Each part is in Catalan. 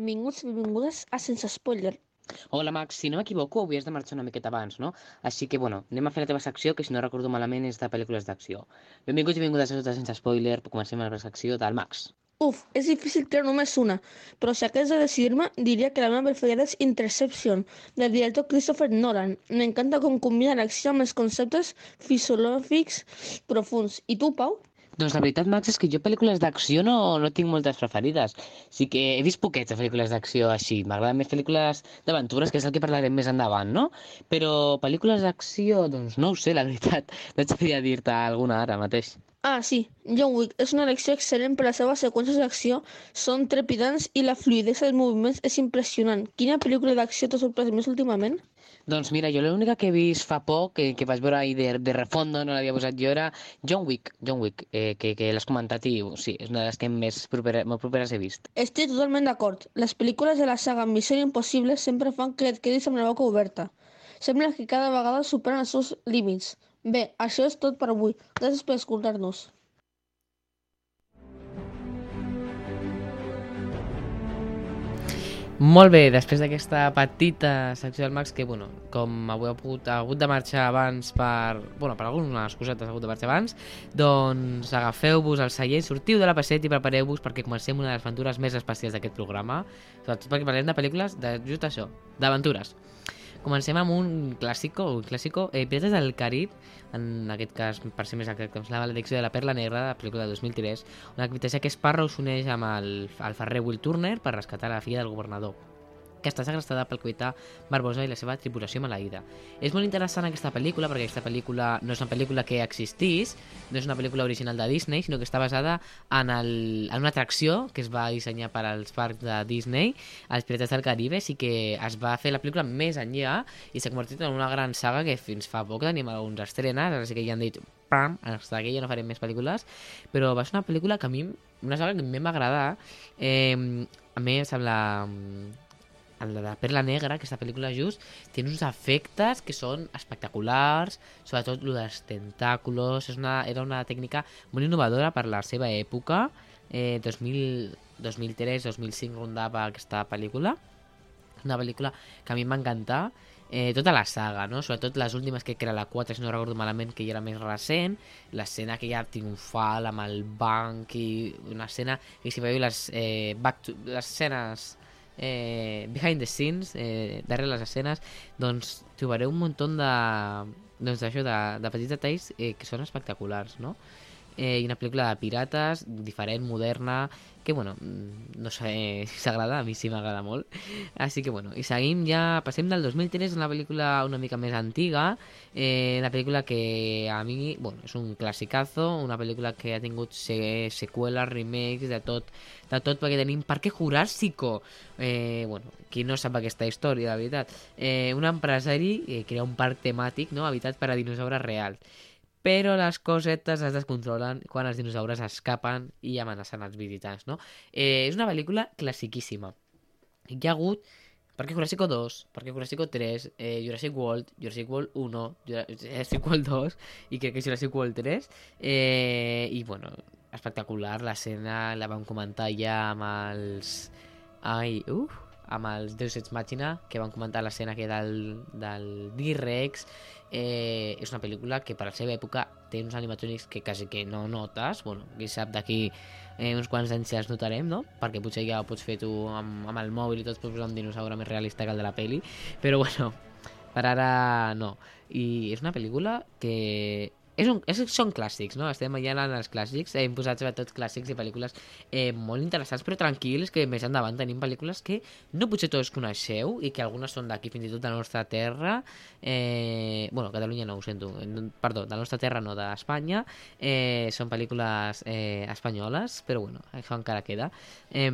benvinguts i benvingudes a Sense Spoiler. Hola Max, si no m'equivoco havies de marxar una miqueta abans, no? Així que, bueno, anem a fer la teva secció, que si no recordo malament és de pel·lícules d'acció. Benvinguts i benvingudes a tots sense spoiler, comencem amb la secció del Max. Uf, és difícil treure només una, però si hagués de decidir-me, diria que la meva preferida és Interception, del director Christopher Nolan. M'encanta com combina l'acció amb els conceptes fisiològics profuns. I tu, Pau? Doncs la veritat, Max, és que jo pel·lícules d'acció no, no tinc moltes preferides. Sí que he vist poquets de pel·lícules d'acció així. M'agraden més pel·lícules d'aventures, que és el que parlarem més endavant, no? Però pel·lícules d'acció, doncs no ho sé, la veritat. No et sabria dir-te alguna ara mateix. Ah, sí, John Wick és una elecció excel·lent per les seves seqüències d'acció, són trepidants i la fluidesa dels moviments és impressionant. Quina pel·lícula d'acció t'ha sorprès més últimament? Doncs mira, jo l'única que he vist fa poc, que, que vaig veure ahir de, de refondo, no l'havia posat jo, era John Wick, John Wick, eh, que, que l'has comentat i sí, és una de les que més propera, molt properes he vist. Estic totalment d'acord. Les pel·lícules de la saga Missió Impossible sempre fan que et quedis amb la boca oberta. Sembla que cada vegada superen els seus límits. Bé, això és tot per avui. Gràcies per escoltar-nos. Molt bé, després d'aquesta petita secció del Max, que, bueno, com avui ha, pogut, ha hagut de marxar abans per... Bueno, per algunes cosetes ha hagut de marxar abans, doncs agafeu-vos al seient, sortiu de la passet i prepareu-vos perquè comencem una de les aventures més especials d'aquest programa, sobretot perquè parlem de pel·lícules de just això, d'aventures. Comencem amb un clàssico, un clàssico, eh, Pirates del Carib, en aquest cas, per ser més exacte, la maledicció de la Perla Negra, la pel·lícula de 2003, on la capità que Sparrow s'uneix amb el, el ferrer Will Turner per rescatar la filla del governador que està segrestada pel capità Barbosa i la seva tripulació maleïda. És molt interessant aquesta pel·lícula perquè aquesta pel·lícula no és una pel·lícula que existís, no és una pel·lícula original de Disney, sinó que està basada en, el, en una atracció que es va dissenyar per als parcs de Disney, els Pirates del Caribe, i que es va fer la pel·lícula més enllà i s'ha convertit en una gran saga que fins fa poc tenim alguns estrenes, ara sí que ja han dit pam, hasta aquí ja no farem més pel·lícules, però va ser una pel·lícula que a mi, una saga que a mi m'agrada, eh, a mi em sembla en la de Perla Negra, aquesta pel·lícula just, té uns efectes que són espectaculars, sobretot el dels tentáculos, és una, era una tècnica molt innovadora per la seva època, eh, 2000, 2003-2005 rondava aquesta pel·lícula, una pel·lícula que a mi m'va encantar, eh, tota la saga, no? sobretot les últimes que era la 4, si no recordo malament, que ja era més recent, l'escena que ja triomfal amb el banc i una escena que si veieu les, eh, back to, les escenes eh, behind the scenes, eh, darrere les escenes, doncs trobareu un munt de, doncs, de, de petits detalls eh, que són espectaculars, no? Eh, i una pel·lícula de pirates, diferent, moderna, que, bueno, mm, no sé si s'agrada, a mi sí m'agrada molt. Així que, bueno, i seguim ja, passem del 2003, una pel·lícula una mica més antiga, eh, una pel·lícula que a mi, bueno, és un classicazo, una pel·lícula que ha tingut se seqüeles, remakes, de tot, de tot perquè tenim Parque Jurásico, eh, bueno, qui no sap aquesta història, la veritat, eh, un empresari eh, crea un parc temàtic, no?, habitat per a dinosaures reals però les cosetes es descontrolen quan els dinosaures escapen i amenacen els visitants, no? Eh, és una pel·lícula classiquíssima. Hi ha hagut Parque Jurásico 2, Parque Jurásico 3, eh, Jurassic World, Jurassic World 1, Jurassic World 2 i crec que Jurassic World 3 eh, i bueno, espectacular l'escena, la vam comentar ja amb els... Ai, uf, amb els Deus Ex Machina, que van comentar l'escena que del, del D-Rex. Eh, és una pel·lícula que per la seva època té uns animatrònics que quasi que no notes, bueno, qui sap d'aquí eh, uns quants anys ja els notarem, no? Perquè potser ja ho pots fer tu amb, amb el mòbil i tot, pots posar un dinosaure més realista que el de la peli, però bueno, per ara no. I és una pel·lícula que és un, és, són clàssics, no? Estem allà en els clàssics, hem posat sobretot clàssics i pel·lícules eh, molt interessants però tranquils, que més endavant tenim pel·lícules que no potser tots coneixeu i que algunes són d'aquí fins i tot de la nostra terra, eh, bueno, Catalunya no ho sento, perdó, de la nostra terra no, d'Espanya, eh, són pel·lícules eh, espanyoles, però bueno, això encara queda. Eh,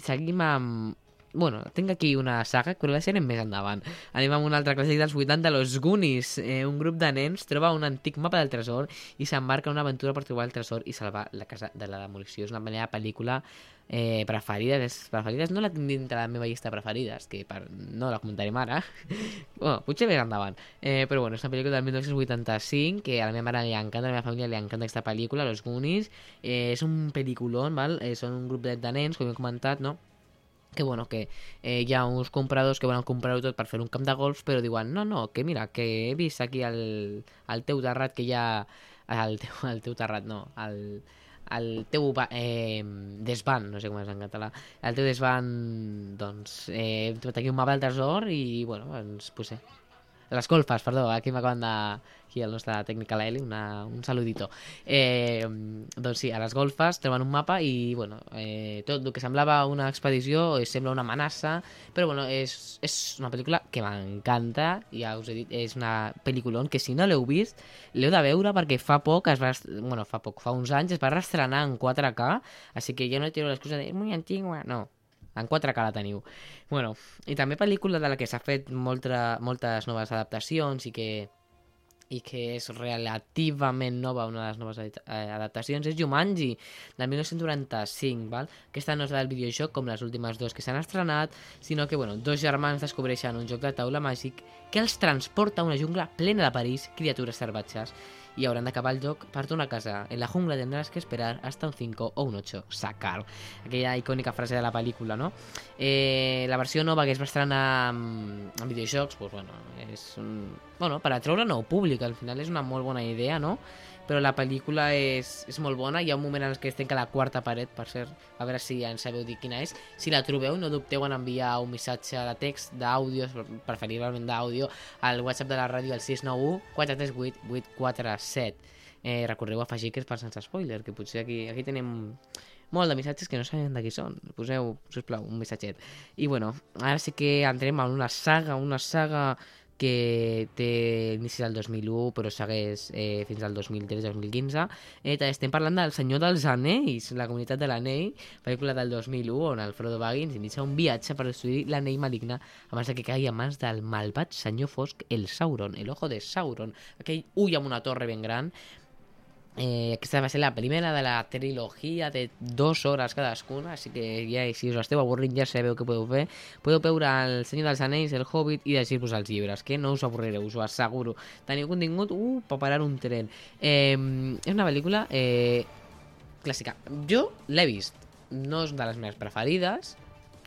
seguim amb bueno, tinc aquí una saga, però la serem més endavant. Anem amb un altre clàssic dels 80, Los Goonies. Eh, un grup de nens troba un antic mapa del tresor i s'embarca en una aventura per trobar el tresor i salvar la casa de la demolició. És una meva pel·lícula eh, preferida. Les preferides no la tinc dintre la meva llista de preferides, que per... no la comentarem ara. bueno, potser més endavant. Eh, però bueno, és una pel·lícula del 1985 que a la meva mare li encanta, a la meva família li encanta aquesta pel·lícula, Los Goonies. Eh, és un pel·lículon, val? Eh, són un grup de, de nens, com he comentat, no? Que bueno, que eh, hi ha uns compradors que volen comprar-ho tot per fer un camp de golf, però diuen, no, no, que mira, que he vist aquí al, al teu terrat que hi ha... Al teu, al teu terrat, no, al, al teu eh, desvan, no sé com és en català, al teu desvan, doncs, eh, hem trobat aquí un mapa del tresor i, bueno, ens posem. Les golfes, perdó, aquí m'acaben de... Aquí el nostre tècnic a l'Eli, un saludito. Eh, doncs sí, a les golfes troben un mapa i, bueno, eh, tot el que semblava una expedició eh, sembla una amenaça, però, bueno, és, és una pel·lícula que m'encanta, ja us he dit, és una pel·lículon que si no l'heu vist, l'heu de veure perquè fa poc, es va, bueno, fa poc, fa uns anys, es va reestrenar en 4K, així que ja no tiro l'excusa de, és muy antigua, no, en 4K la teniu. Bueno, i també pel·lícula de la que s'ha fet molta, moltes noves adaptacions i que i que és relativament nova, una de les noves eh, adaptacions, és Jumanji, del 1995, val? Aquesta no és la del videojoc com les últimes dos que s'han estrenat, sinó que, bueno, dos germans descobreixen un joc de taula màgic que els transporta a una jungla plena de perills, criatures salvatges, y hauran de acabar el joc per tornar casa. En la jungla tendrás que esperar hasta un 5 o un 8. Sacar. Aquella icònica frase de la pel·lícula, no? Eh, la versió nova que es va estrenar amb, amb videojocs, pues, bueno, és un... Bueno, per atreure nou públic, al final és una molt bona idea, no? Però la pel·lícula és, és molt bona, hi ha un moment en què es tanca la quarta paret, per cert, a veure si en sabeu dir quina és. Si la trobeu, no dubteu en enviar un missatge de text, d'àudio, preferiblement d'àudio, al WhatsApp de la ràdio al 691 438 847. Eh, recordeu afegir que és per sense spoiler, que potser aquí, aquí tenim molt de missatges que no sabem de qui són. Poseu, sisplau, un missatget. I bueno, ara sí que entrem en una saga, una saga que té inici del 2001 però segueix eh, fins al 2013-2015 eh, estem parlant del Senyor dels Anells la comunitat de l'anell pel·lícula del 2001 on el Frodo Baggins inicia un viatge per destruir l'anell maligne abans que caigui a mans del malvat senyor fosc el Sauron, el ojo de Sauron aquell ull amb una torre ben gran Eh, aquesta va ser la primera de la trilogia de dues hores cadascuna, així que ja, si us esteu avorrint ja sabeu què podeu fer. Podeu veure El Senyor dels Anells, El Hobbit i llegir-vos els llibres, que no us avorrireu, us ho asseguro. Teniu contingut uh, per parar un tren. Eh, és una pel·lícula eh, clàssica. Jo l'he vist, no és de les meves preferides,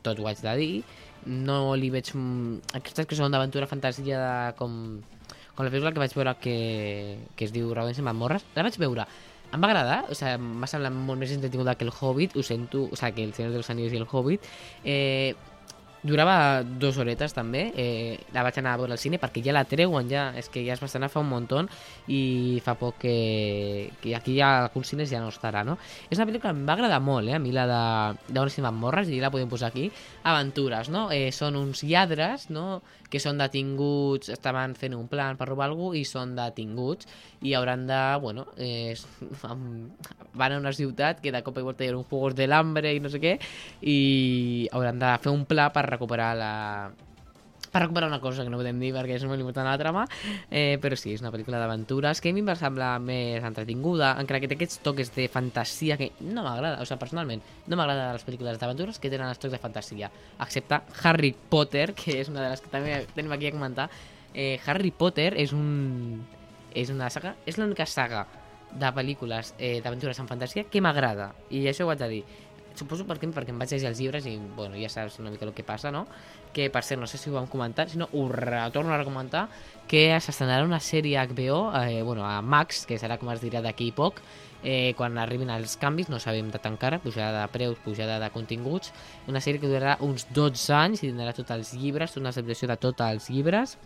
tot ho haig de dir, no li veig... mm, Aquestes que són d'aventura fantasia de, com com la pel·lícula que vaig veure que, que es diu Raons i Mamorres, la vaig veure em va agradar, o sigui, m'ha semblat molt més entretinguda que el Hobbit, ho sento, o sigui, que el Senyor dels Anills i el Hobbit. Eh, durava dues horetes també, eh, la vaig anar a veure al cine perquè ja la treuen ja, és que ja es va estrenar fa un muntó i fa poc que, que aquí ja alguns cines ja no estarà, no? És una pel·lícula que em va agradar molt, eh, a mi la de Dones i Mamorres, i la podem posar aquí, aventures, no? Eh, són uns lladres, no?, que són detinguts, estaven fent un plan per robar algú i són detinguts i hauran de, bueno, eh, van a una ciutat que de cop i volta hi ha un juegos de l'hambre i no sé què i hauran de fer un pla per recuperar la per recuperar una cosa que no podem dir perquè és molt important a la trama, eh, però sí, és una pel·lícula d'aventures que a mi em va semblar més entretinguda, encara que té aquests toques de fantasia que no m'agrada, o sigui, personalment, no m'agrada les pel·lícules d'aventures que tenen els tocs de fantasia, excepte Harry Potter, que és una de les que també tenim aquí a comentar. Eh, Harry Potter és un... és una saga, és l'única saga de pel·lícules eh, d'aventures en fantasia que m'agrada, i això ho haig de dir. Suposo perquè, perquè em vaig llegir els llibres i, bueno, ja saps una mica el que passa, no? Que, per cert, no sé si ho vam comentar, si no, ho retorno a recomentar, que s'estrenarà una sèrie HBO, eh, bueno, a Max, que serà, com es dirà, d'aquí poc, eh, quan arribin els canvis, no sabem data encara, pujada de preus, pujada de continguts, una sèrie que durarà uns 12 anys i tindrà tots els llibres, una adaptació de tots els llibres,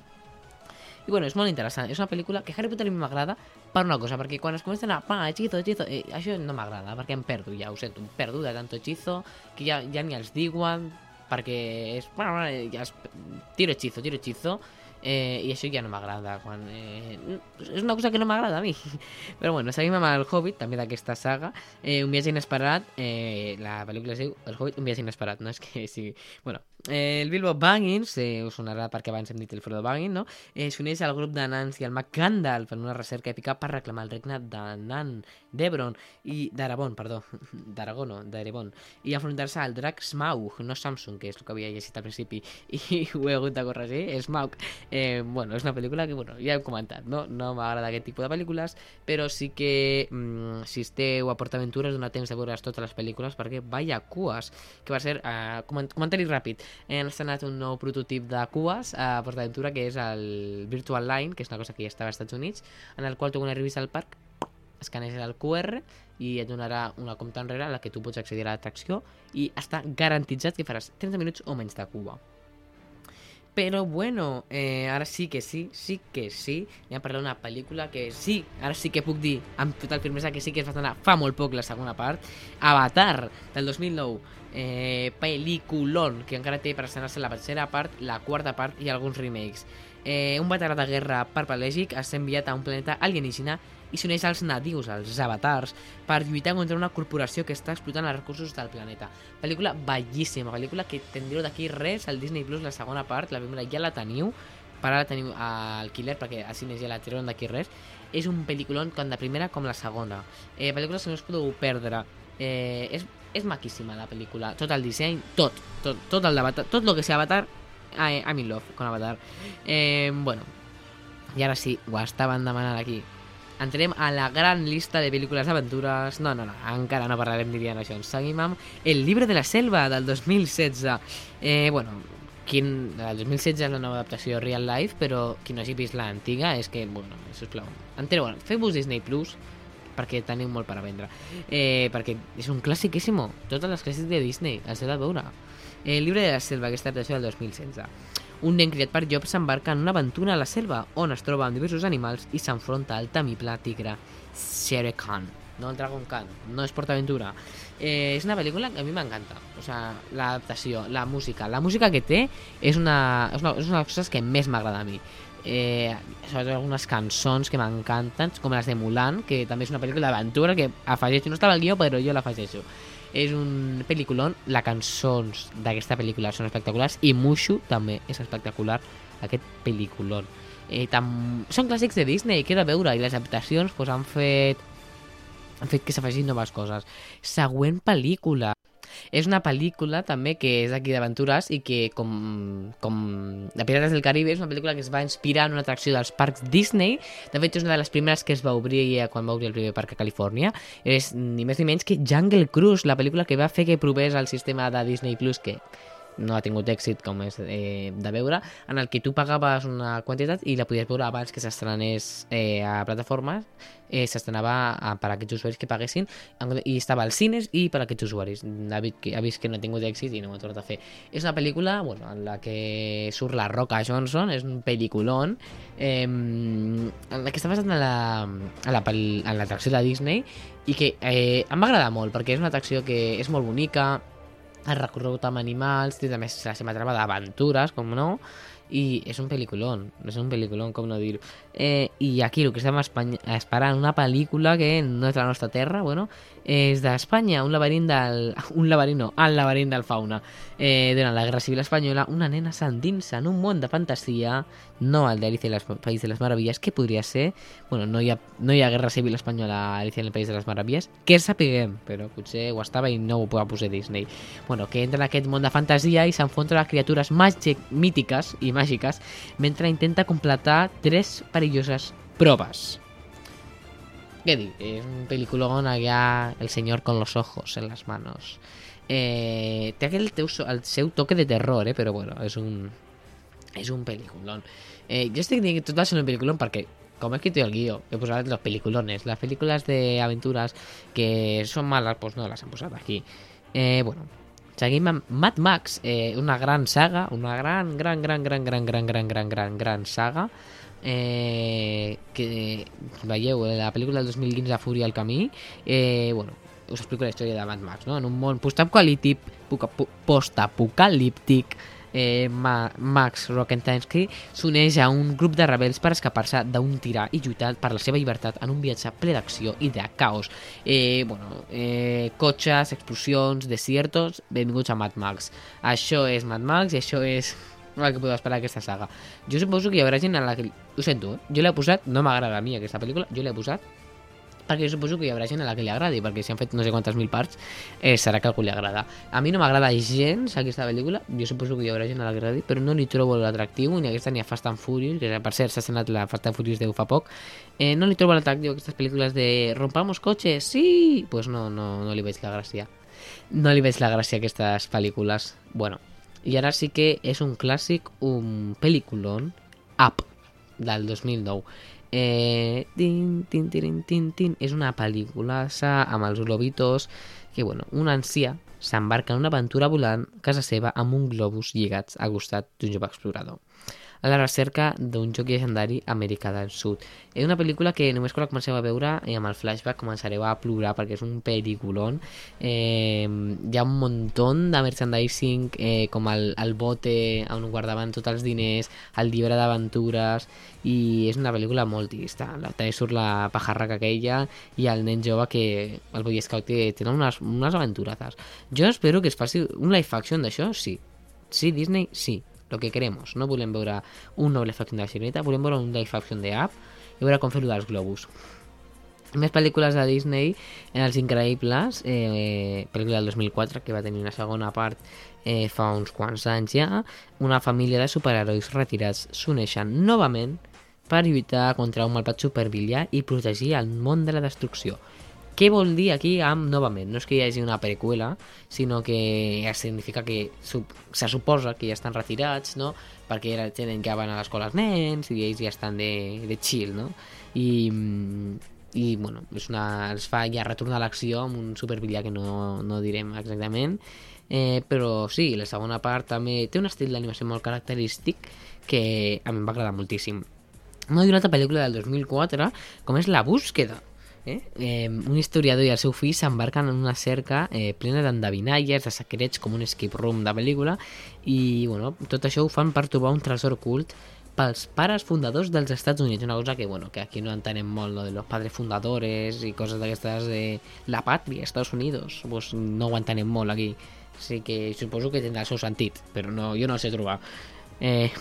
i bueno, és molt interessant. És una pel·lícula que Harry Potter m'agrada per una cosa, perquè quan es comencen a pa, hechizo, hechizo, eh, això no m'agrada, perquè em perdo ja, ho sento, em perdo de tanto hechizo, que ja, ja ni els diuen, perquè és, bueno, ja es, tiro hechizo, tiro hechizo, eh, i això ja no m'agrada, quan, eh, és una cosa que no m'agrada a mi. Però bueno, seguim amb el Hobbit, també d'aquesta saga, eh, un viatge inesperat, eh, la pel·lícula es diu El Hobbit, un viatge inesperat, no és que sigui... Bueno, eh, el Bilbo Baggins, eh, us sonarà perquè abans hem dit el Frodo Baggins, no? Eh, S'uneix al grup de nans i al mag Gandalf en una recerca èpica per reclamar el regne de Nan, d'Ebron i d'Arabon, perdó, d'Aragó no, d'Erebon, i enfrontar-se al drac Smaug, no Samsung, que és el que havia llegit al principi, i ho he hagut de corregir, Smaug, Eh, bueno, és una pel·lícula que, bueno, ja he comentat, no? No m'agrada aquest tipus de pel·lícules, però sí que mm, si esteu a PortAventura us dona temps de veure totes les pel·lícules perquè vaya cues, que va ser, eh, coment comentari ràpid, han estrenat un nou prototip de cues a PortAventura que és el Virtual Line, que és una cosa que ja estava als Estats Units, en el qual tu quan arribis al parc escaneges el QR i et donarà una compta enrere a la que tu pots accedir a l'atracció i està garantitzat que faràs 30 minuts o menys de cua. Però bueno, eh, ara sí que sí, sí que sí. Anem a parlar d'una pel·lícula que sí, ara sí que puc dir amb total firmesa que sí que es va estrenar fa molt poc la segona part. Avatar, del 2009. Eh, pel·lículon, que encara té per estrenar-se la tercera part, la quarta part i alguns remakes. Eh, un veterà de guerra paraplegíc és enviat a un planeta alienígena i s'uneix als nadius, als avatars, per lluitar contra una corporació que està explotant els recursos del planeta. Pel·lícula bellíssima, pel·lícula que tindreu d'aquí res al Disney Plus, la segona part, la primera ja la teniu, per ara la teniu al Killer, perquè a cines ja la treuen d'aquí res. És un pel·lículon tant de primera com la segona. Eh, pel·lícules que no us podeu perdre. Eh, és, és maquíssima la pel·lícula, tot el disseny, tot, tot, tot el d'Avatar, tot el que sigui Avatar, I'm in love con Avatar. Eh, bueno, i ara sí, ho estaven demanant aquí entrem a la gran llista de pel·lícules d'aventures. No, no, no, encara no parlarem d'Indiana Jones. Seguim amb El llibre de la selva, del 2016. Eh, bueno, quin, el 2016 és la nova adaptació Real Life, però qui no hagi vist l'antiga és que, bueno, sisplau, entreu, bueno, feu-vos Disney Plus, perquè teniu molt per a vendre. Eh, perquè és un clàssiquíssimo. Totes les clàssics de Disney, els heu de veure. El llibre de la selva, aquesta adaptació del 2016. Un nen criat per Job s'embarca en una aventura a la selva, on es troba amb diversos animals i s'enfronta al temible tigre Shere Khan. No el Dragon Khan, no és PortAventura. Eh, és una pel·lícula que a mi m'encanta. O sea, l'adaptació, la música. La música que té és una, és una, és una de les coses que més m'agrada a mi. Eh, sobretot algunes cançons que m'encanten, com les de Mulan, que també és una pel·lícula d'aventura que afegeixo, no estava al guió, però jo l'afegeixo. És un pel·lículon, les cançons d'aquesta pel·lícula són espectaculars i Mushu també és espectacular, aquest pel·lículon. Eh, tam... Són clàssics de Disney, que he de veure, i les adaptacions pues, han fet han fet que s'afegin noves coses. Següent pel·lícula. És una pel·lícula també que és d'aquí d'aventures i que com, com de Pirates del Caribe és una pel·lícula que es va inspirar en una atracció dels parcs Disney. De fet és una de les primeres que es va obrir quan va obrir el primer parc a Califòrnia. És ni més ni menys que Jungle Cruise, la pel·lícula que va fer que provés el sistema de Disney Plus que no ha tingut èxit com és eh, de veure, en el que tu pagaves una quantitat i la podies veure abans que s'estrenés eh, a plataformes, eh, s'estrenava per a aquests usuaris que paguessin i estava als cines i per a aquests usuaris. David que ha vist que no ha tingut èxit i no ho ha tornat a fer. És una pel·lícula bueno, en la que surt la Roca Johnson, és un pel·lículon eh, en la que està basat en la, en la, en l'atracció de Disney i que eh, em va agradar molt perquè és una atracció que és molt bonica, ha recorregut amb animals, té també la seva trama d'aventures, com no, i és un pel·lículon, és un pel·lículon, com no dir-ho. Eh, I aquí el que estem esperant una pel·lícula que no és la nostra terra, bueno, és d'Espanya, un laberint del... un laberint no, el laberint del fauna. Eh, durant la Guerra Civil Espanyola, una nena s'endinsa en un món de fantasia, no el d'Alicia en el País de les Meravilles, que podria ser... Bueno, no hi ha, no hi ha Guerra Civil Espanyola a Alicia en el País de les Meravilles, que sapiguem, però potser ho estava i no ho va posar Disney. Bueno, que entra en aquest món de fantasia i s'enfronta a criatures màgic, mítiques i màgiques mentre intenta completar tres perilloses proves. ¿Qué dir? Es un peliculón allá, el señor con los ojos en las manos. Eh, té aquell teu, el seu toque de terror, eh? però bueno, és un, és un peliculón. Eh, jo estic dient que tot va ser un peliculón perquè com he escrit el guió, he posat los peliculones. Les pel·lícules d'aventuras que són males, pues no les han posat aquí. Eh, bueno, seguim amb Mad Max, eh, una gran saga, una gran, gran, gran, gran, gran, gran, gran, gran, gran, gran saga, eh, que veieu la pel·lícula del 2015 Fúria al camí eh, bueno, us explico la història de Mad Max no? en un món postapocalíptic postapocalíptic eh, Ma Max Rockentansky s'uneix a un grup de rebels per escapar-se d'un tirà i lluitar per la seva llibertat en un viatge ple d'acció i de caos. Eh, bueno, eh, cotxes, explosions, desiertos, benvinguts a Mad Max. Això és Mad Max i això és el que podeu esperar aquesta saga. Jo suposo que hi haurà gent en la que... Ho sento, eh? Jo l'he posat, no m'agrada a mi aquesta pel·lícula, jo l'he posat perquè jo suposo que hi haurà gent a la que li agradi, perquè si han fet no sé quantes mil parts, eh, serà que a algú li agrada. A mi no m'agrada gens aquesta pel·lícula, jo suposo que hi haurà gent a la que li agradi, però no li trobo l'atractiu, ni aquesta ni a Fast and Furious, que per cert s'ha estrenat la Fast and Furious 10 fa poc, eh, no li trobo l'atractiu a aquestes pel·lícules de rompamos cotxes, sí! Pues no, no, no li veig la gràcia. No li veig la gràcia a aquestes pel·lícules. Bueno, i ara sí que és un clàssic, un pel·lículon, Up, del 2009. Eh, tin, tin, tin, tin, tin. És una pel·lícula amb els globitos que, bueno, un ancià s'embarca en una aventura volant a casa seva amb un globus lligats al costat d'un jove explorador a la recerca d'un joc llegendari Amèrica del Sud. És una pel·lícula que només quan la comenceu a veure i amb el flashback començareu a plorar perquè és un pel·lículon. Eh, hi ha un muntó de merchandising eh, com el, el bote on guardaven tots els diners, el llibre d'aventures i és una pel·lícula molt trista. També surt la pajarraca aquella i el nen jove que el Boy Scout que tenen unes, unes aventures. Jo espero que es faci un live action d'això, sí. Sí, Disney, sí lo que queremos. No volem veure un live action de la Sirenita, volem veure un live action de App i veure com fer-ho dels globus. Més pel·lícules de Disney, en Els Increïbles, eh, pel·lícula del 2004, que va tenir una segona part eh, fa uns quants anys ja, una família de superherois retirats s'uneixen novament per lluitar contra un malvat supervillà i protegir el món de la destrucció. Què vol dir aquí amb novament? No és que hi hagi una preqüela, sinó que ja significa que se suposa que ja estan retirats, no? Perquè ja tenen que van a l'escola els nens i ells ja estan de, de chill, no? I, i bueno, és una, els fa ja retornar a l'acció amb un supervillà que no, no direm exactament eh, però sí, la segona part també té un estil d'animació molt característic que a mi em va agradar moltíssim no, hi una altra pel·lícula del 2004 com és La búsqueda Eh? Eh, un historiador i el seu fill s'embarquen en una cerca eh, plena d'endevinalles, de secrets, com un escape room de pel·lícula, i bueno, tot això ho fan per trobar un tresor ocult pels pares fundadors dels Estats Units, una cosa que, bueno, que aquí no entenem molt, lo de los padres fundadores i coses d'aquestes de la patria, Estats Units, pues no ho entenem molt aquí. Així que suposo que tindrà el seu sentit, però no, jo no sé trobar. Eh,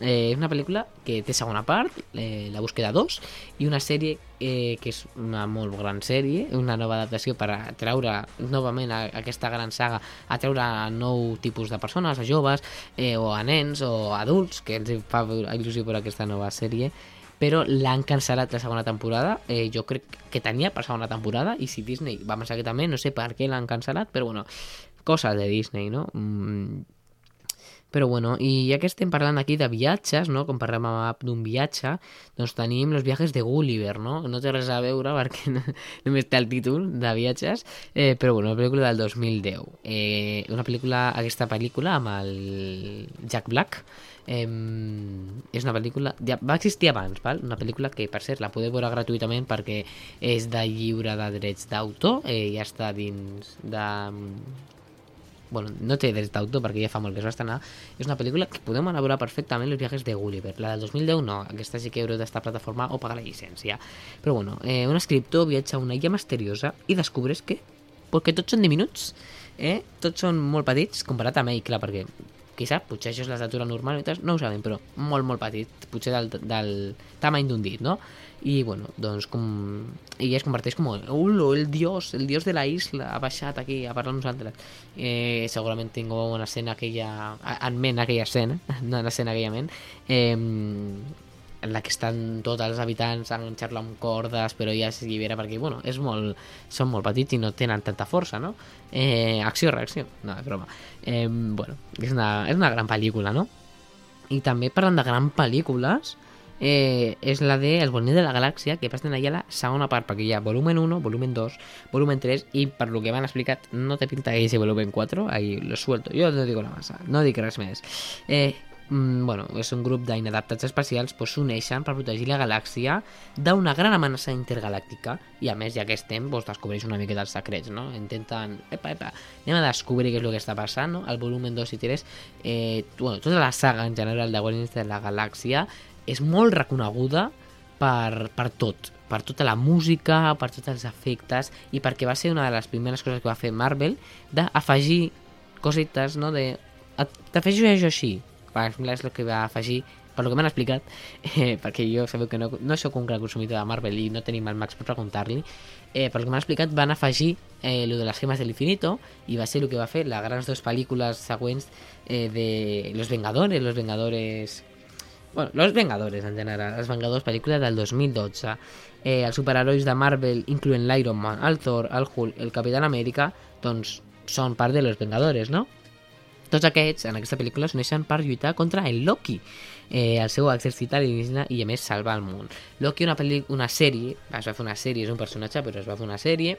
eh, una pel·lícula que té segona part, eh, La búsqueda 2, i una sèrie eh, que és una molt gran sèrie, una nova adaptació per a treure novament a, a aquesta gran saga, a treure a nou tipus de persones, a joves, eh, o a nens, o a adults, que ens fa il·lusió per aquesta nova sèrie, però l'han cancel·lat la segona temporada, eh, jo crec que tenia per segona temporada, i si Disney va pensar que també, no sé per què l'han cancel·lat, però bueno, cosa de Disney, no? Mm, però bueno, i ja que estem parlant aquí de viatges, no? com parlem d'un viatge, doncs tenim los viajes de Gulliver, no? No té res a veure perquè no, només té el títol de viatges, eh, però bueno, una pel·lícula del 2010. Eh, una pel·lícula, aquesta pel·lícula amb el Jack Black, eh, és una pel·lícula... Ja, va existir abans, val? una pel·lícula que, per cert, la podeu veure gratuïtament perquè és de lliure de drets d'autor, eh, ja està dins de bueno, no té drets d'autor perquè ja fa molt que es va estrenar, és una pel·lícula que podem veure perfectament els viatges de Gulliver. La del 2010 no, aquesta sí que heu d'estar a plataforma o pagar la llicència. Però bueno, eh, un escriptor viatja a una illa misteriosa i descobreix que, perquè tots són diminuts, eh? tots són molt petits comparat amb ell, clar, perquè qui sap, potser això és l'estatura normal, no ho sabem, però molt, molt petit, potser del, del tamany d'un dit, no? i bueno, doncs com ella es converteix com Ulo, el dios, el dios de la isla ha baixat aquí a parlar amb nosaltres eh, segurament tinc una escena aquella en ment aquella escena no en escena aquella ment eh, en la que estan tots els habitants enganxar-lo amb cordes però ja s'allibera perquè bueno, és molt, són molt petits i no tenen tanta força no? eh, acció-reacció, no, és broma eh, bueno, és una, és una gran pel·lícula no? i també parlant de gran pel·lícules eh, és la de El Bolín de la Galàxia, que passen allà la segona part, perquè hi ha volumen 1, volumen 2, volumen 3, i per lo que m'han explicat, no te pinta ese volumen 4, ahí lo suelto, jo no digo la massa, no dic res més. Eh, mm, bueno, és un grup d'inadaptats espacials pues, s'uneixen per protegir la galàxia d'una gran amenaça intergalàctica i a més ja que estem pues, descobreix una mica dels secrets no? intenten, epa, epa, anem a descobrir què és el que està passant no? el volumen 2 i 3 eh, bueno, tota la saga en general de Guardians de la Galàxia és molt reconeguda per, per tot, per tota la música, per tots els efectes i perquè va ser una de les primeres coses que va fer Marvel d'afegir cosites, no? De, t'afegeixo això així. Per el que va afegir per lo que m'han explicat, eh, perquè jo sabeu que no, no sóc un gran consumidor de Marvel i no tenim el Max per preguntar-li, eh, per lo que m'han explicat van afegir eh, lo de les gemes de l'infinito i va ser el que va fer les grans dues pel·lícules següents eh, de Los Vengadores, Los Vengadores... Bueno, Los Vengadores en general, els Vengadors, pel·lícula del 2012. Eh, els superherois de Marvel, incloent l'Iron Man, el Thor, el Hulk, el Capitán Amèrica, doncs són part de Los Vengadores, no? Tots aquests, en aquesta pel·lícula, s'uneixen per lluitar contra el Loki, eh, el seu exèrcit alienígena i, a més, salvar el món. Loki, una, pel·li una sèrie, es va fer una sèrie, és un personatge, però es va fer una sèrie,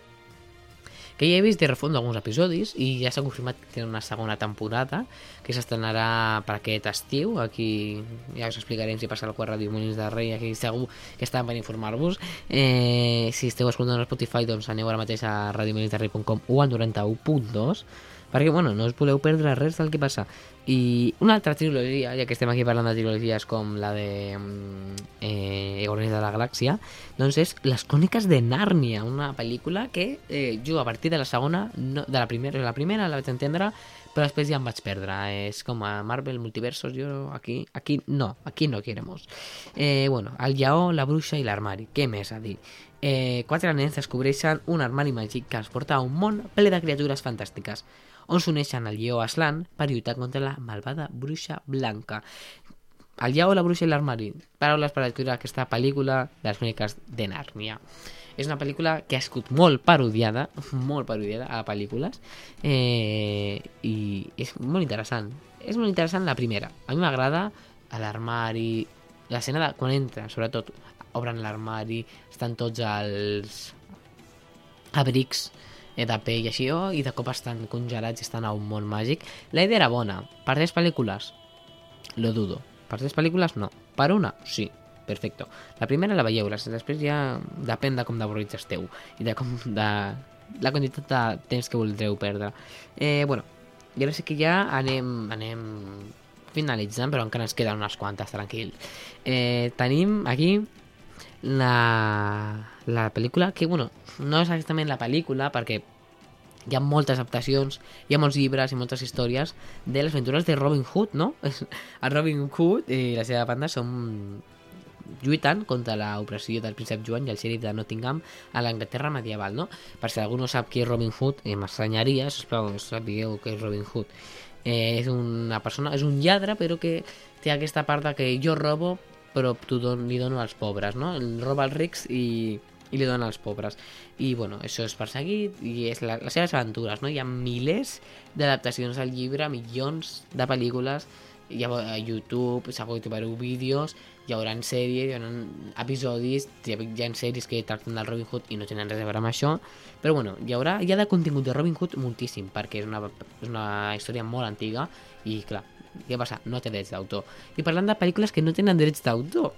que ja he vist de refons d'alguns episodis i ja s'ha confirmat que tenen una segona temporada que s'estrenarà per aquest estiu. Aquí ja us explicarem si passa el quart Ràdio Molins de Rei aquí segur que estan per informar-vos. Eh, si esteu escoltant a Spotify doncs aneu ara mateix a radiomolinsderrei.com o al 91.2 perquè bueno, no us voleu perdre res del que passa i una altra trilogia, ja que estem aquí parlant de trilogies com la de mm, eh, Guardians de la Galàxia, doncs és Les Cròniques de Nàrnia, una pel·lícula que eh, jo a partir de la segona, no, de la primera, la primera la vaig entendre, però després ja em vaig perdre. És com a Marvel Multiversos, jo aquí, aquí no, aquí no queremos. Eh, bueno, el lleó, la bruixa i l'armari, què més a dir? Eh, quatre nens descobreixen un armari màgic que els porta a un món ple de criatures fantàstiques on s'uneixen el lleó Aslan per lluitar contra la malvada bruixa blanca. El lleó, la bruixa i l'armari. Paraules per escriure aquesta pel·lícula de les cròniques de Nàrnia. És una pel·lícula que ha escut molt parodiada, molt parodiada a pel·lícules, eh, i és molt interessant. És molt interessant la primera. A mi m'agrada l'armari, l'escena de quan entren, sobretot, obren l'armari, estan tots els abrics de pell i així, oh, i de cop estan congelats i estan a un món màgic. La idea era bona. Per tres pel·lícules? Lo dudo. Per tres pel·lícules no. Per una? Sí. Perfecto. La primera la veieu, les després ja depèn de com d'avorrits esteu i de com de la quantitat de temps que voldreu perdre. Eh, bueno, i ara sí que ja anem, anem finalitzant, però encara ens queden unes quantes, tranquil. Eh, tenim aquí la, la pel·lícula, que bueno, no és exactament la pel·lícula, perquè hi ha moltes adaptacions, hi ha molts llibres i moltes històries de les aventures de Robin Hood, no? El Robin Hood i la seva banda són lluitant contra l'opressió del príncep Joan i el xèrif de Nottingham a l'Anglaterra medieval, no? Per si algú no sap qui és Robin Hood, eh, m'estranyaria, sisplau, sapigueu què és Robin Hood. Eh, és una persona, és un lladre, però que té aquesta part de que jo robo, però tu don, li dono als pobres, no? El roba als rics i, i li dona als pobres. I, bueno, això és perseguit i és la, les seves aventures, no? Hi ha milers d'adaptacions al llibre, milions de pel·lícules, hi ha a YouTube, s'ha pogut veure vídeos, hi haurà sèries, hi haurà episodis, hi ha sèries que tracten del Robin Hood i no tenen res a veure amb això, però bueno, hi haurà hi ha de contingut de Robin Hood moltíssim, perquè és una, és una història molt antiga i clar, què passa? No té drets d'autor. I parlant de pel·lícules que no tenen drets d'autor,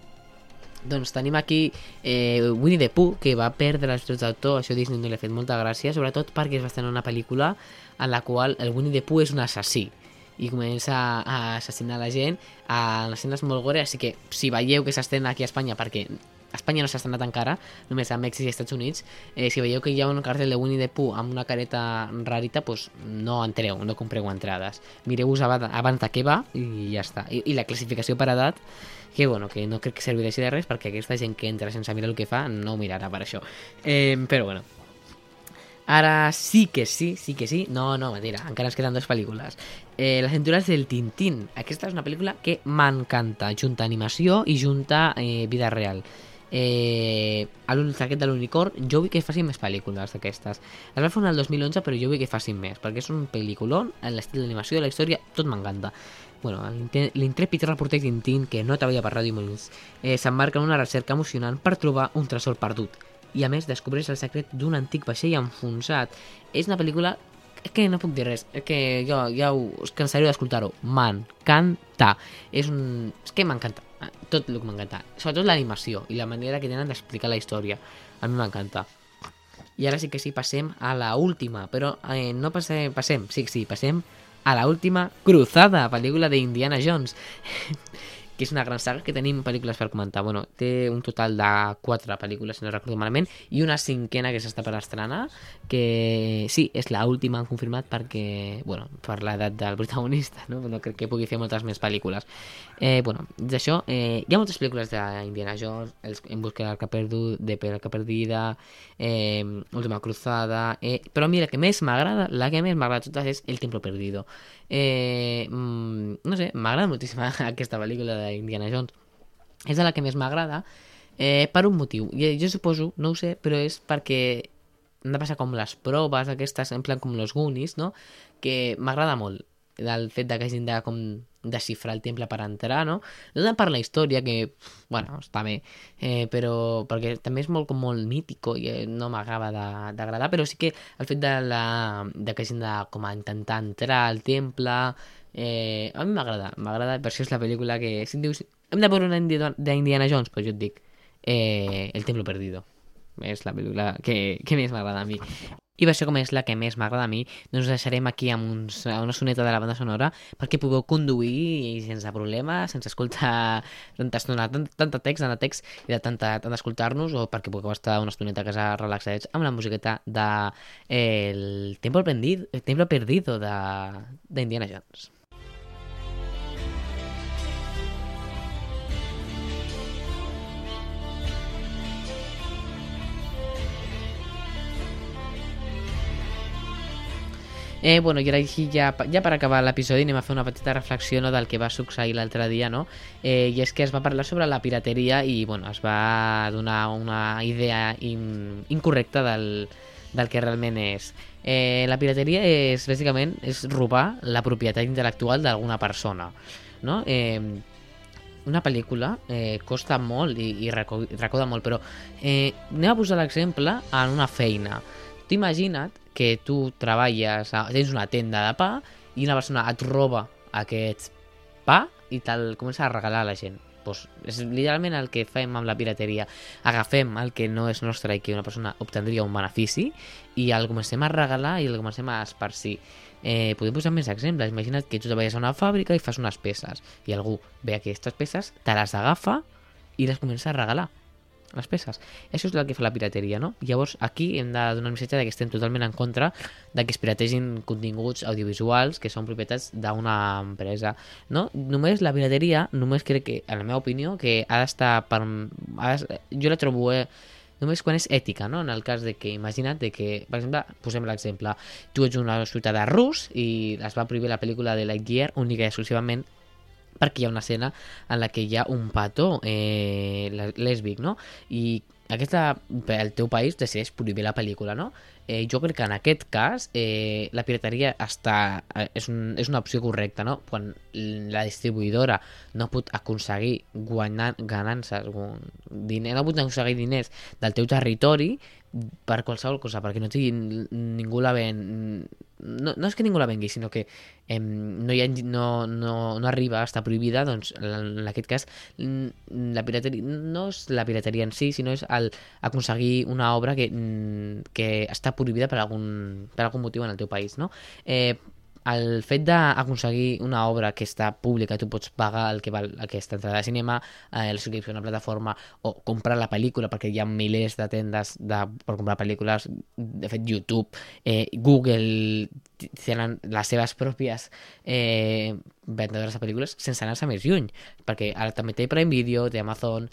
doncs tenim aquí eh, Winnie the Pooh, que va perdre els drets d'autor, això Disney no li ha fet molta gràcia, sobretot perquè es va estrenar una pel·lícula en la qual el Winnie the Pooh és un assassí i comença a assassinar la gent a escenes molt gore, així que si veieu que s'estrena aquí a Espanya, perquè Espanya no s'ha estrenat encara, només a Mèxic i Estats Units, eh, si veieu que hi ha un cartell de Winnie the Pooh amb una careta rarita, doncs no entreu, no compreu entrades. Mireu-vos abans, de què va i ja està. I, I la classificació per edat, que bueno, que no crec que serveixi de res perquè aquesta gent que entra sense mirar el que fa no mirarà per això. Eh, però bueno, Ara sí que sí, sí que sí. No, no, mentira, encara ens queden dues pel·lícules. Eh, Les aventures del Tintín. Aquesta és una pel·lícula que m'encanta. Junta animació i junta eh, vida real. Eh, a aquest de l'unicorn, jo vull que facin més pel·lícules d'aquestes. Es va fer una el 2011, però jo vull que facin més, perquè és un pel·lículon, l'estil d'animació, de la història, tot m'encanta. Bueno, l'intrèpid reporter Tintín, que no treballa per Ràdio Molins, eh, s'embarca en una recerca emocionant per trobar un tresor perdut i a més descobreix el secret d'un antic vaixell enfonsat. És una pel·lícula que no puc dir res, que jo ja us cansaré d'escoltar-ho. M'encanta. És un... És que m'encanta. Tot el que m'encanta. Sobretot l'animació i la manera que tenen d'explicar la història. A mi m'encanta. I ara sí que sí, passem a la última, però eh, no passem, passem, sí, sí, passem a la última Cruzada, pel·lícula d'Indiana Jones. que és una gran saga que tenim pel·lícules per comentar. Bueno, té un total de quatre pel·lícules, si no recordo malament, i una cinquena que s'està per estrenar, que sí, és l'última última han confirmat perquè, bueno, per l'edat del protagonista, no? no crec que pugui fer moltes més pel·lícules. Eh, bueno, d'això, eh, hi ha moltes pel·lícules d'Indiana Jones, En busca de l'arca perdut, de per l'arca perdida, eh, Última cruzada, eh, però a mi la que més m'agrada, la que més m'agrada de totes és El templo perdido. Eh, mm, no sé, m'agrada moltíssim aquesta pel·lícula d'Indiana Jones. És de la que més m'agrada eh, per un motiu. Jo, jo suposo, no ho sé, però és perquè han de passar com les proves aquestes, en plan com los Goonies, no? Que m'agrada molt el fet de que hagin de com desxifrar el temple per entrar, no? No tant per la història, que, bueno, està bé, eh, però perquè també és molt, com molt mítico i eh, no m'acaba d'agradar, però sí que el fet de, la, de que hagin de com a intentar entrar al temple, eh, a mi m'agrada, m'agrada, per això és la pel·lícula que, si em dius, hem de veure una d'Indiana Jones, doncs jo et dic, eh, El Templo Perdido és la pel·lícula que, que més m'agrada a mi. I per això, com és la que més m'agrada a mi, doncs deixarem aquí amb uns, una soneta de la banda sonora perquè pugueu conduir sense problema, sense escoltar tanta estona, tant, tanta text, tant de text i de tanta, tant d'escoltar-nos o perquè pugueu estar una estoneta a casa relaxats amb la musiqueta de eh, el Templo Perdido, el Templo Perdido de, de Indiana Jones. Eh, bueno, i ara així ja, ja per acabar l'episodi anem a fer una petita reflexió no, del que va succeir l'altre dia, no? Eh, I és que es va parlar sobre la pirateria i bueno, es va donar una idea in, incorrecta del, del que realment és. Eh, la pirateria és, bàsicament, és robar la propietat intel·lectual d'alguna persona, no? Eh, una pel·lícula eh, costa molt i, i recauda molt, però eh, anem a posar l'exemple en una feina. Tu imagina't que tu treballes, tens una tenda de pa i una persona et roba aquest pa i te'l comença a regalar a la gent. Pues és literalment el que fem amb la pirateria. Agafem el que no és nostre i que una persona obtindria un benefici i el comencem a regalar i el comencem a esparcir. Eh, podem posar més exemples. Imagina't que tu treballes a una fàbrica i fas unes peces i algú ve aquestes peces, te les agafa i les comença a regalar les peces. Això és el que fa la pirateria, no? Llavors, aquí hem de donar un missatge que estem totalment en contra de que es pirategin continguts audiovisuals que són propietats d'una empresa, no? Només la pirateria, només crec que, en la meva opinió, que ha d'estar per... Ha jo la trobo... Eh, només quan és ètica, no? En el cas de que, imagina't de que, per exemple, posem l'exemple, tu ets una ciutadà rus i es va prohibir la pel·lícula de Lightyear única i exclusivament perquè hi ha una escena en la que hi ha un petó eh, lèsbic, no? I aquesta, el teu país decideix prohibir la pel·lícula, no? Eh, jo crec que en aquest cas eh, la pirateria està, eh, és, un, és una opció correcta, no? Quan la distribuïdora no pot aconseguir guanyar ganances, diner, no pot aconseguir diners del teu territori, per qualsevol cosa, perquè no tingui ningú la ven... No, no és que ningú la vengui, sinó que em, no, hi ha, no, no, no arriba, està prohibida, doncs en aquest cas la pirateria no és la pirateria en si, sinó és el aconseguir una obra que, que està prohibida per algun, per algun motiu en el teu país, no? Eh, el fet d'aconseguir una obra que està pública, tu pots pagar el que val aquesta entrada de cinema, eh, la subscripció a una plataforma o comprar la pel·lícula perquè hi ha milers de tendes de, per comprar pel·lícules, de fet YouTube, eh, Google tenen les seves pròpies eh, vendedores de pel·lícules sense anar-se més lluny, perquè ara també té Prime Video, té Amazon,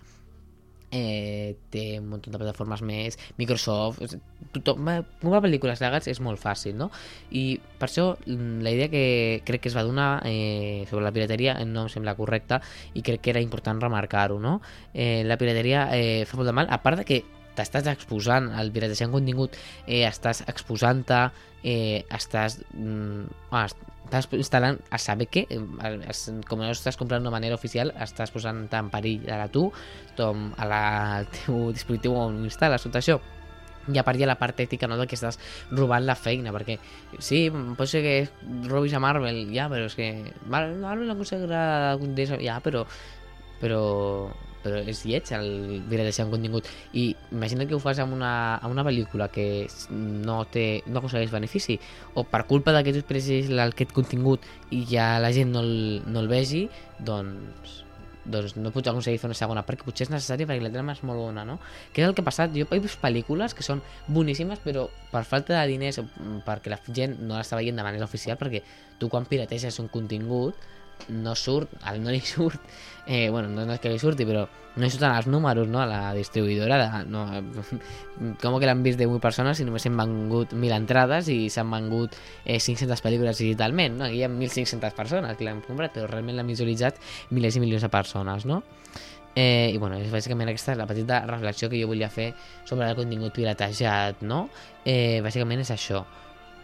eh, té un munt de plataformes més, Microsoft, tothom, comprar pel·lícules legals és molt fàcil, no? I per això mm, la idea que crec que es va donar eh, sobre la pirateria no em sembla correcta i crec que era important remarcar-ho, no? Eh, la pirateria eh, fa molt de mal, a part de que t'estàs exposant al piratejant contingut, eh, estàs exposant-te, eh, estàs, mm, ah, estàs instal·lant a saber què, com no estàs comprant d'una manera oficial, estàs posant en perill a tu, tom, a la, al teu dispositiu on instal·les tot això. I a part hi ha la part ètica no, de que estàs robant la feina, perquè sí, pot ser que robis a Marvel, ja, però és que Marvel aconseguirà ja, però però però és lleig el deixar un contingut i imagina't que ho fas amb una, amb una pel·lícula que no, té, no aconsegueix benefici o per culpa de que tu expressis aquest contingut i ja la gent no el, no el vegi doncs doncs no puc aconseguir fer una segona part, que potser és necessari perquè la trama és molt bona, no? Què és el que ha passat? Jo he vist pel·lícules que són boníssimes, però per falta de diners, perquè la gent no l'està veient de manera oficial, perquè tu quan pirateges un contingut no surt, al no li surt, eh, bueno, no és que li surti, però no li surten els números, no?, a la distribuïdora, de, no, com que l'han vist 10.000 persones i només s'han vengut 1.000 entrades i s'han vengut eh, 500 pel·lícules digitalment, no? Aquí hi ha 1.500 persones que l'han comprat, però realment l'han visualitzat milers i milions de persones, no? Eh, I bueno, és bàsicament aquesta és la petita reflexió que jo volia fer sobre el contingut piratejat, no? Eh, bàsicament és això.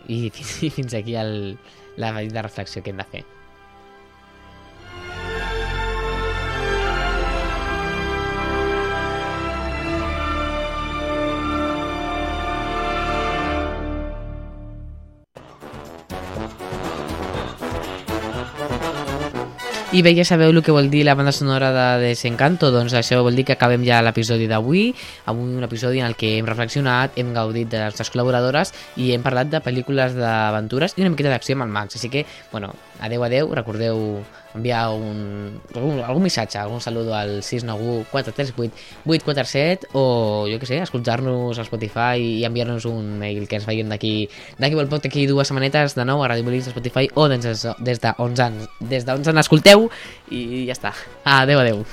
I, i fins aquí el, la petita reflexió que hem de fer. I bé, ja sabeu el que vol dir la banda sonora de Desencanto, doncs això vol dir que acabem ja l'episodi d'avui, avui un episodi en el que hem reflexionat, hem gaudit de les col·laboradores i hem parlat de pel·lícules d'aventures i una miqueta d'acció amb el Max, així que, bueno, adeu, adeu, recordeu enviar un, algun, algun missatge, algun saludo al 691 438 847 o jo que sé, escoltar-nos a Spotify i enviar-nos un mail que ens veiem d'aquí d'aquí vol pot d'aquí dues setmanetes de nou a Radio Molins, a Spotify o des, des de 11 anys des de 11 anys escolteu i ja està. Adeu, adeu.